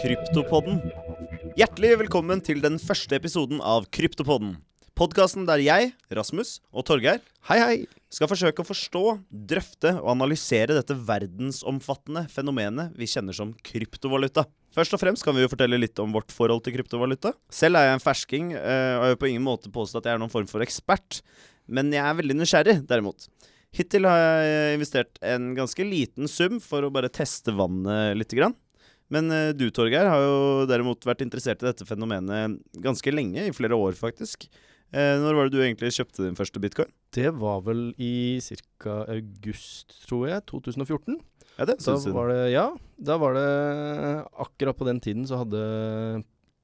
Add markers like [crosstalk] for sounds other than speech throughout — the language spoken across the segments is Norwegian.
Kryptopodden. Hjertelig velkommen til den første episoden av Kryptopodden. Podkasten der jeg, Rasmus og Torgeir Hei, hei. skal forsøke å forstå, drøfte og analysere dette verdensomfattende fenomenet vi kjenner som kryptovaluta. Først og fremst kan vi jo fortelle litt om vårt forhold til kryptovaluta. Selv er jeg en fersking, eh, og jeg vil på ingen måte påstå at jeg er noen form for ekspert. Men jeg er veldig nysgjerrig, derimot. Hittil har jeg investert en ganske liten sum for å bare teste vannet lite grann. Men eh, du, Torgeir, har jo derimot vært interessert i dette fenomenet ganske lenge, i flere år faktisk. Eh, når var det du egentlig kjøpte din første bitcoin? Det var vel i ca. august, tror jeg, 2014. Ja, det Da var det, ja, da var det Akkurat på den tiden så hadde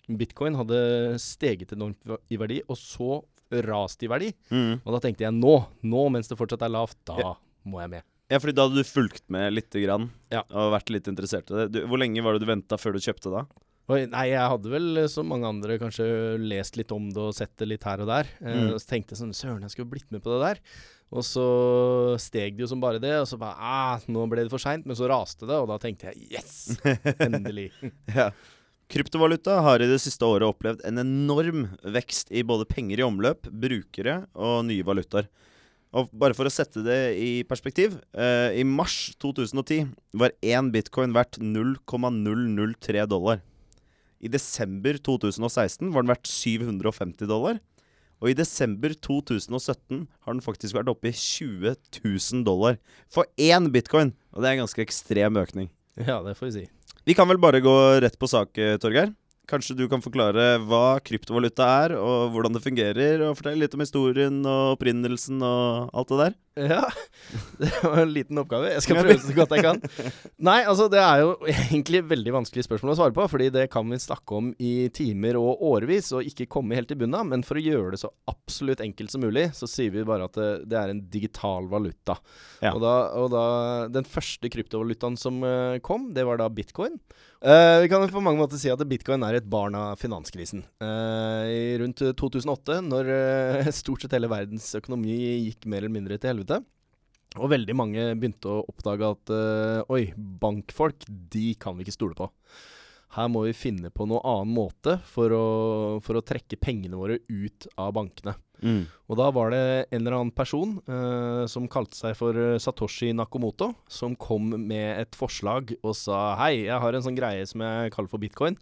bitcoin hadde steget enormt i verdi, og så rast i verdi. Mm. Og da tenkte jeg nå, nå mens det fortsatt er lavt, da Ja. må jeg med. Ja, fordi da hadde du fulgt med lite grann Ja. og vært litt interessert i det. Du, hvor lenge var det du venta før du kjøpte da? Nei, jeg hadde vel eh, som mange andre kanskje lest litt om det og sett det litt her og der. Eh, Mm. og så tenkte jeg sånn Søren, jeg skulle blitt med på det der. Og så steg det jo som bare det, og så bare ah, Nå ble det for seint, men så raste det, og da tenkte jeg yes! [laughs] Endelig. Ja. Kryptovaluta har i det siste året opplevd en enorm vekst i både penger i omløp, brukere og nye valutaer. Og bare for å sette det i perspektiv. Eh, I mars 2010 var én bitcoin verdt 0,003 dollar. I desember 2016 var den verdt 750 dollar. Og i desember 2017 har den faktisk vært oppe i 20 000 dollar for én bitcoin. Og det er en ganske ekstrem økning. Ja, det får vi si. Vi kan vel bare gå rett på sak, eh, Torgeir. Kanskje du kan forklare hva kryptovaluta er, og hvordan det fungerer, og fortelle litt om historien og opprinnelsen og alt det der? Ja, [laughs] det var en liten oppgave. Jeg skal [laughs] prøve så godt jeg kan. Nei, altså det er jo egentlig veldig vanskelig spørsmål å svare på, fordi det kan vi snakke om i timer og årevis og ikke komme helt i bunnen av. Men for å gjøre det så absolutt enkelt som mulig, så sier vi bare at det, det er en digital valuta. Ja. Og, da, og da Den første kryptovalutaen som eh, kom, det var da bitcoin. Uh, vi kan på mange måter si at bitcoin er et barn av finanskrisen. Uh, rundt 2008, når uh, [laughs] stort sett hele verdens økonomi gikk mer eller mindre til helvete. Og veldig mange begynte å oppdage at uh, oi, bankfolk, de kan vi ikke stole på. Her må vi finne på noe annen måte for å, for å trekke pengene våre ut av bankene. Og da var det en eller annen person uh, som kalte seg for eh, Satoshi Nakamoto, som kom med et forslag og sa hei, jeg har en sånn greie som jeg kaller for bitcoin,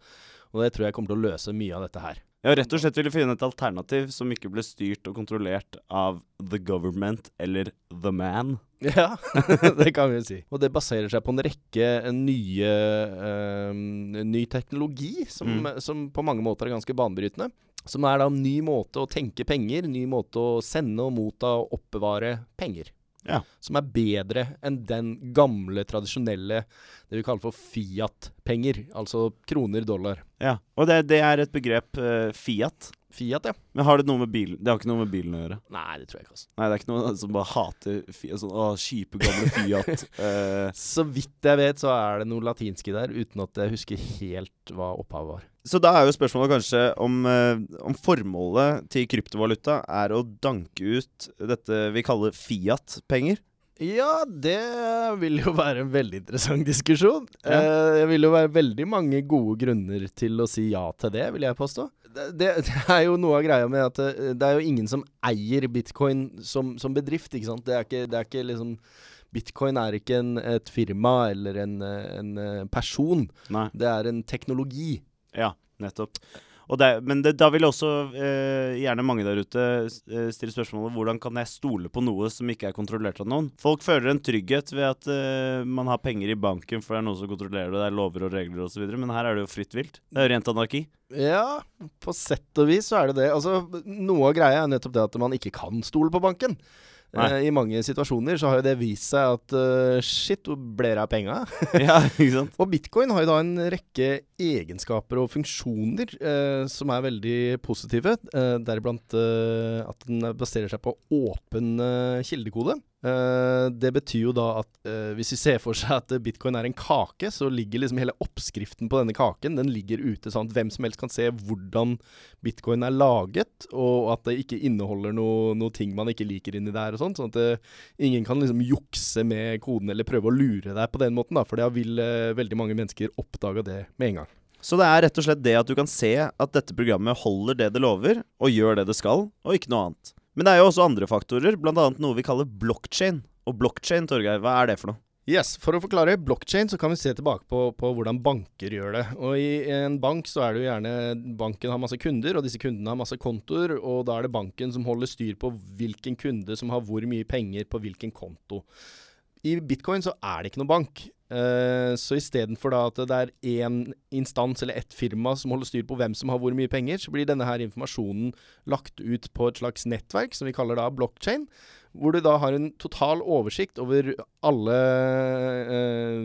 og det tror jeg kommer til å løse mye av dette her. Ja, rett og slett ville finne et alternativ som ikke ble styrt og kontrollert av the government eller the man. [laughs] Ja, [laughs] det kan vi si. Og det baserer seg på en rekke nye eh, ny teknologi som, som på mange måter er ganske banebrytende. Som er da en ny måte å tenke penger, ny måte å sende og motta og oppbevare penger. Ja. Som er bedre enn den gamle, tradisjonelle det vi kaller for Fiat-penger. Altså kroner, dollar. Ja, Og det, det er et begrep, uh, Fiat. Fiat, ja. Men har det noe med bilen Det har ikke noe med bilen å gjøre? Nei, det tror jeg ikke. altså. Nei, det er ikke noe som bare hater Fiat. Sånn, å, kjipe, gamle Fiat. [laughs] Eh, Så vidt jeg vet, så er det noe latinske der, uten at jeg husker helt hva opphavet var. Så da er jo spørsmålet kanskje om, eh, om formålet til kryptovaluta er å danke ut dette vi kaller Fiat-penger. Ja, det vil jo være en veldig interessant diskusjon. Ja. Eh, det vil jo være veldig mange gode grunner til å si ja til det, vil jeg påstå. Det, det, er jo noe av greia med at eh, det er jo ingen som eier bitcoin som, som bedrift, ikke sant. Det er ikke, det er ikke liksom Bitcoin er ikke en, et firma eller en, eh, en eh, person. Nei. Det er en teknologi. Ja, nettopp. Det, men det, da vil også eh, gjerne mange der ute eh, stille spørsmålet hvordan kan jeg stole på noe som ikke er kontrollert av noen? Folk føler en trygghet ved at eh, man har penger i banken for det er noen som kontrollerer det, det er lover og regler osv., men her er det jo fritt vilt. Det er rent anarki. Ja, på sett og vis så er det det. Altså, noe av greia er nettopp det at man ikke kan stole på banken. Eh, I mange situasjoner så har jo det vist seg at uh, shit, hvor ble det av penga? [laughs] [laughs] ja, ikke sant? Og bitcoin har jo da en rekke egenskaper og funksjoner uh, som er veldig positive. Deriblant at den baserer seg på åpen kildekode. Eh, det betyr jo da at eh, hvis vi ser for seg at bitcoin er en kake, så ligger liksom hele oppskriften på denne kaken Den ligger ute sånn at hvem som helst kan se hvordan bitcoin er laget, og at det ikke inneholder noe, noe ting man ikke liker inni der og sånt. Sånn at eh, ingen kan liksom jukse med koden eller prøve å lure deg på den måten, da, for da vil eh, veldig mange mennesker oppdage det med en gang. Så det er rett og slett det at du kan se at dette programmet holder det det lover, og gjør det det skal, og ikke noe annet. Men det er jo også andre faktorer, bl.a. noe vi kaller blockchain. Og blockchain, Torgeir, hva er det for noe? Yes, For å forklare blockchain så kan vi se tilbake på, på, hvordan banker gjør det. Og I en bank så er det jo gjerne banken har masse kunder, og disse kundene har masse kontoer. Og da er det banken som holder styr på hvilken kunde som har hvor mye penger på hvilken konto. I bitcoin så er det ikke noen bank. Uh, så istedenfor at det er én instans eller ett firma som holder styr på hvem som har hvor mye penger, så blir denne her informasjonen lagt ut på et slags nettverk som vi kaller da blockchain hvor du da har en total oversikt over alle eh,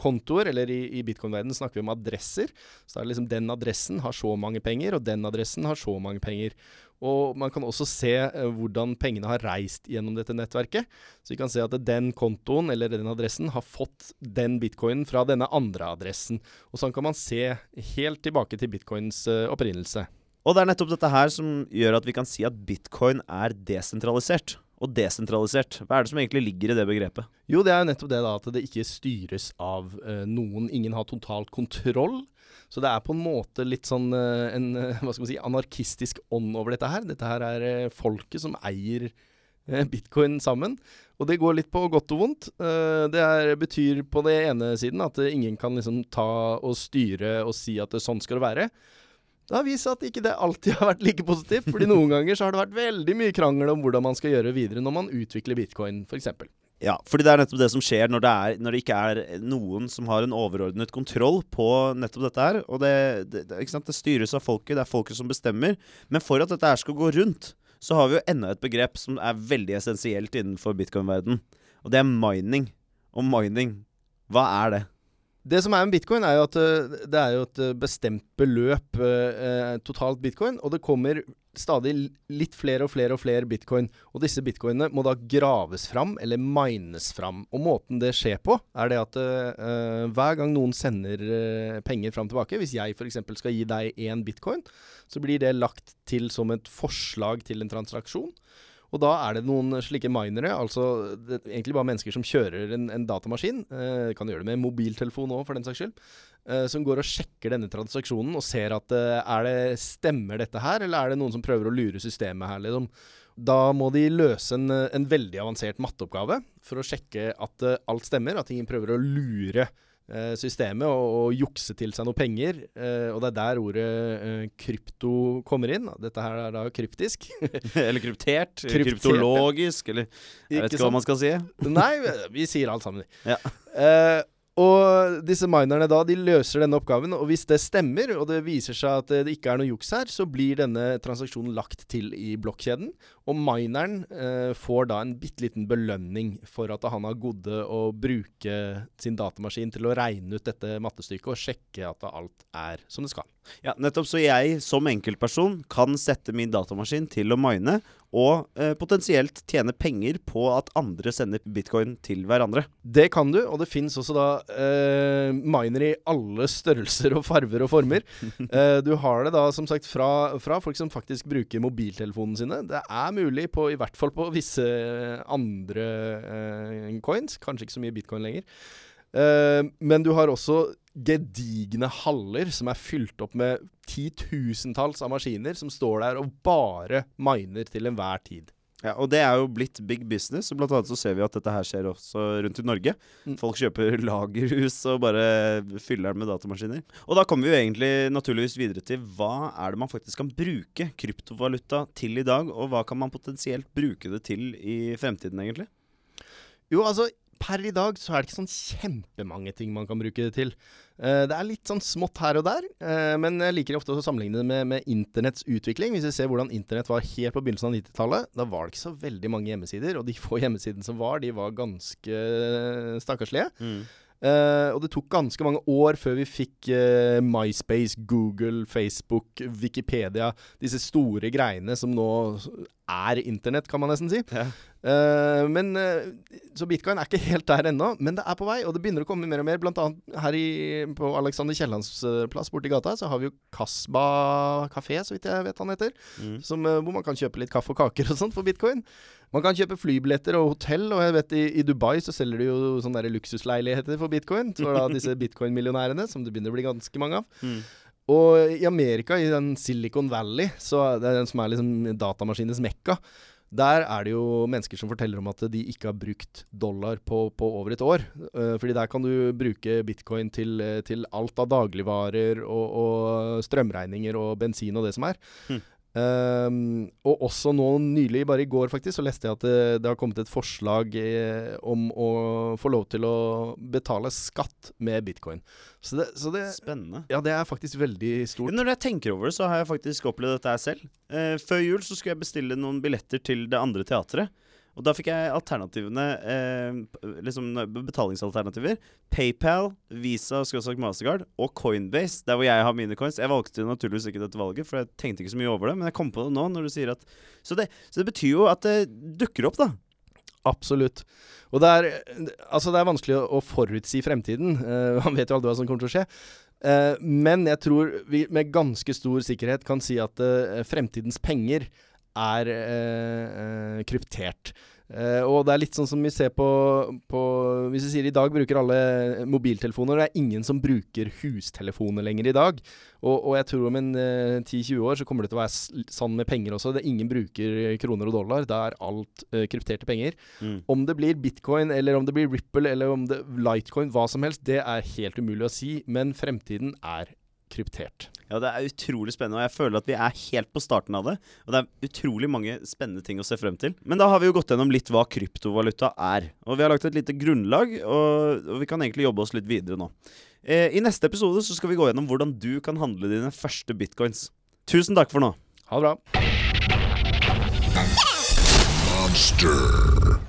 kontoer, eller i, i bitcoin-verdenen snakker vi om adresser. Så er det liksom den adressen har så mange penger, og den adressen har så mange penger. Og man kan også se eh, hvordan pengene har reist gjennom dette nettverket. Så vi kan se at den kontoen eller den adressen har fått den bitcoinen fra denne andre adressen. Og sånn kan man se helt tilbake til bitcoins eh, opprinnelse. Og det er nettopp dette her som gjør at vi kan si at bitcoin er desentralisert og desentralisert. Hva er det som egentlig ligger i det begrepet? Jo, det er jo nettopp det da, at det ikke styres av uh, noen. Ingen har totalt kontroll. Så det er på en måte litt sånn uh, en uh, hva skal man si, anarkistisk ånd over dette her. Dette her er folket som eier bitcoin sammen. Og det går litt på godt og vondt. det er, betyr på det ene siden at ingen kan liksom ta og styre og si at det, sånn skal det være. Det har vist seg at ikke det alltid har vært like positivt. fordi [laughs] noen ganger så har det vært veldig mye krangel om hvordan man skal gjøre videre når man utvikler bitcoin, f.eks. Ja, fordi det er nettopp det som skjer når det, er, når det, ikke er noen som har en overordnet kontroll på nettopp dette her. Og det, det, det, styres av folket, det er folket som bestemmer. Men for at dette her skal gå rundt, så har vi jo enda et begrep som er veldig essensielt innenfor bitcoin-verden. Og det er mining. Og mining, hva er det? Det som er med bitcoin, er jo at eh, det er jo et eh, bestemt beløp eh, totalt bitcoin, og det kommer stadig litt flere og flere og flere bitcoin. Og disse bitcoinene må da graves fram, eller mines fram. Og måten det skjer på, er det at eh, hver gang noen sender penger fram tilbake, hvis jeg f.eks. skal gi deg én bitcoin, så blir det lagt til som et forslag til en transaksjon. Og da er det noen slike minere, altså egentlig bare mennesker som kjører en, en datamaskin, eh, kan gjøre det med mobiltelefon òg, for den saks skyld, eh, som går og sjekker denne transaksjonen og ser at eh, er det, stemmer dette her, eller er det noen som prøver å lure systemet her, liksom. Da må de løse en, en veldig avansert matteoppgave for å sjekke at uh, alt stemmer, at ingen prøver å lure Eh, systemet og, og, jukse til seg noe penger. Eh, og det er der ordet eh, krypto kommer inn. Dette her er da kryptisk. [laughs] eller kryptert. [laughs] kryptert kryptologisk, eller Jeg vet ikke hva man skal si. Nei, vi sier alt sammen. Ja. Eh, og disse minerne da, de løser denne oppgaven, og hvis det stemmer, og det viser seg at det ikke er noe juks her, så blir denne transaksjonen lagt til i blokkjeden. Og mineren eh, får da en bitte liten belønning for at han har gode å bruke sin datamaskin til å regne ut dette mattestykket og sjekke at alt er som det skal. Ja, nettopp. Så jeg som enkeltperson kan sette min datamaskin til å mine, og eh, potensielt tjene penger på at andre sender bitcoin til hverandre. Det kan du, og det fins også da eh, miner i alle størrelser og farver og former. [laughs] eh, du har det da som sagt fra, fra, folk som faktisk bruker mobiltelefonen sine. Det er mulig på, i hvert fall på visse andre eh, coins, kanskje ikke så mye bitcoin lenger. Uh, men du har også gedigne haller som er fylt opp med titusentalls av maskiner som står der og bare miner til enhver tid. Ja, og det er jo blitt big business, og blant annet så ser vi at dette her skjer også rundt i Norge. Mm. Folk kjøper [laughs] lagerhus og bare fyller den med datamaskiner. Og da kommer vi jo egentlig naturligvis videre til hva er det man faktisk kan bruke kryptovaluta til i dag, og hva kan man potensielt bruke det til i fremtiden, egentlig? Jo, altså per i dag så er det ikke sånn kjempemange ting man kan bruke det til. Uh, det er litt sånn smått her og der, uh, men jeg liker ofte å sammenligne det med, med internetts utvikling. Hvis vi ser hvordan internett var helt på begynnelsen av 90-tallet, da var det ikke så veldig mange hjemmesider. Og de få hjemmesidene som var, de var ganske stakkarslige. Mm. Uh, og det tok ganske mange år før vi fikk uh, MySpace, Google, Facebook, Wikipedia. Disse store greiene som nå er internett, kan man nesten si. Ja. Uh, men så bitcoin er ikke helt der ennå, men det er på vei, og det begynner å komme mer og mer. Blant annet her i, på Alexander Kiellands eh, plass borti gata, så har vi jo Kasba kafé, så vidt jeg vet han heter. Mm. Som, eh, hvor man kan kjøpe litt kaffe og kaker og sånt for bitcoin. Man kan kjøpe flybilletter og hotell, og jeg vet i, i Dubai så selger de jo sånne der luksusleiligheter for bitcoin. For da disse [laughs] bitcoin-millionærene, som det begynner å bli ganske mange av. Mm. Og i Amerika, i den Silicon Valley, så er det den som er liksom datamaskinens mekka. Der er det jo mennesker som forteller om at de ikke har brukt dollar på, på over et år. Eh, fordi der kan du bruke bitcoin til, eh, til alt av dagligvarer og, og strømregninger og bensin og det som er. Hm. Um, og også nå nylig, bare i går faktisk, så leste jeg at det, det har kommet et forslag eh, om å få lov til å betale skatt med bitcoin. Så det, så det Spennende. Ja, det er faktisk veldig stort. Når jeg tenker over det, så har jeg faktisk opplevd dette selv. Eh, før jul så skulle jeg bestille noen billetter til det andre teatret. Og da fikk jeg alternativene eh, Liksom betalingsalternativer. PayPal, Visa, skråstrek Mastercard og Coinbase. Der hvor jeg har mine coins. Jeg valgte naturligvis ikke dette valget, for jeg tenkte ikke så mye over det. Men jeg kom på det nå når du sier at Så det, så det betyr jo at det dukker opp, da. Absolutt. Og det er, altså det er vanskelig å, forutsi fremtiden. Uh, man vet jo aldri hva som kommer til å skje. Uh, men jeg tror vi med ganske stor sikkerhet kan si at uh, fremtidens penger er eh, eh, kryptert. Eh, og det er litt sånn som vi ser på, på Hvis vi sier i dag bruker alle mobiltelefoner, det er ingen som bruker hustelefoner lenger i dag. Og, og jeg tror om en eh, 10-20 år så kommer det til å være s- sånn med penger også. Det, er ingen bruker kroner og dollar. det er alt eh, krypterte penger. Mm. Om det blir bitcoin, eller om det blir Ripple, eller om det Litecoin, hva som helst, det er helt umulig å si. Men fremtiden er kryptert. Ja, det er utrolig spennende, og jeg føler at vi er helt på starten av det. Og det er utrolig mange spennende ting å se frem til. Men da har vi jo gått gjennom litt hva kryptovaluta er. Og vi har lagt et lite grunnlag, og, og vi kan egentlig jobbe oss litt videre nå. Eh, I neste episode så skal vi gå gjennom hvordan du kan handle dine første bitcoins. Tusen takk for nå. Ha det bra. Monster.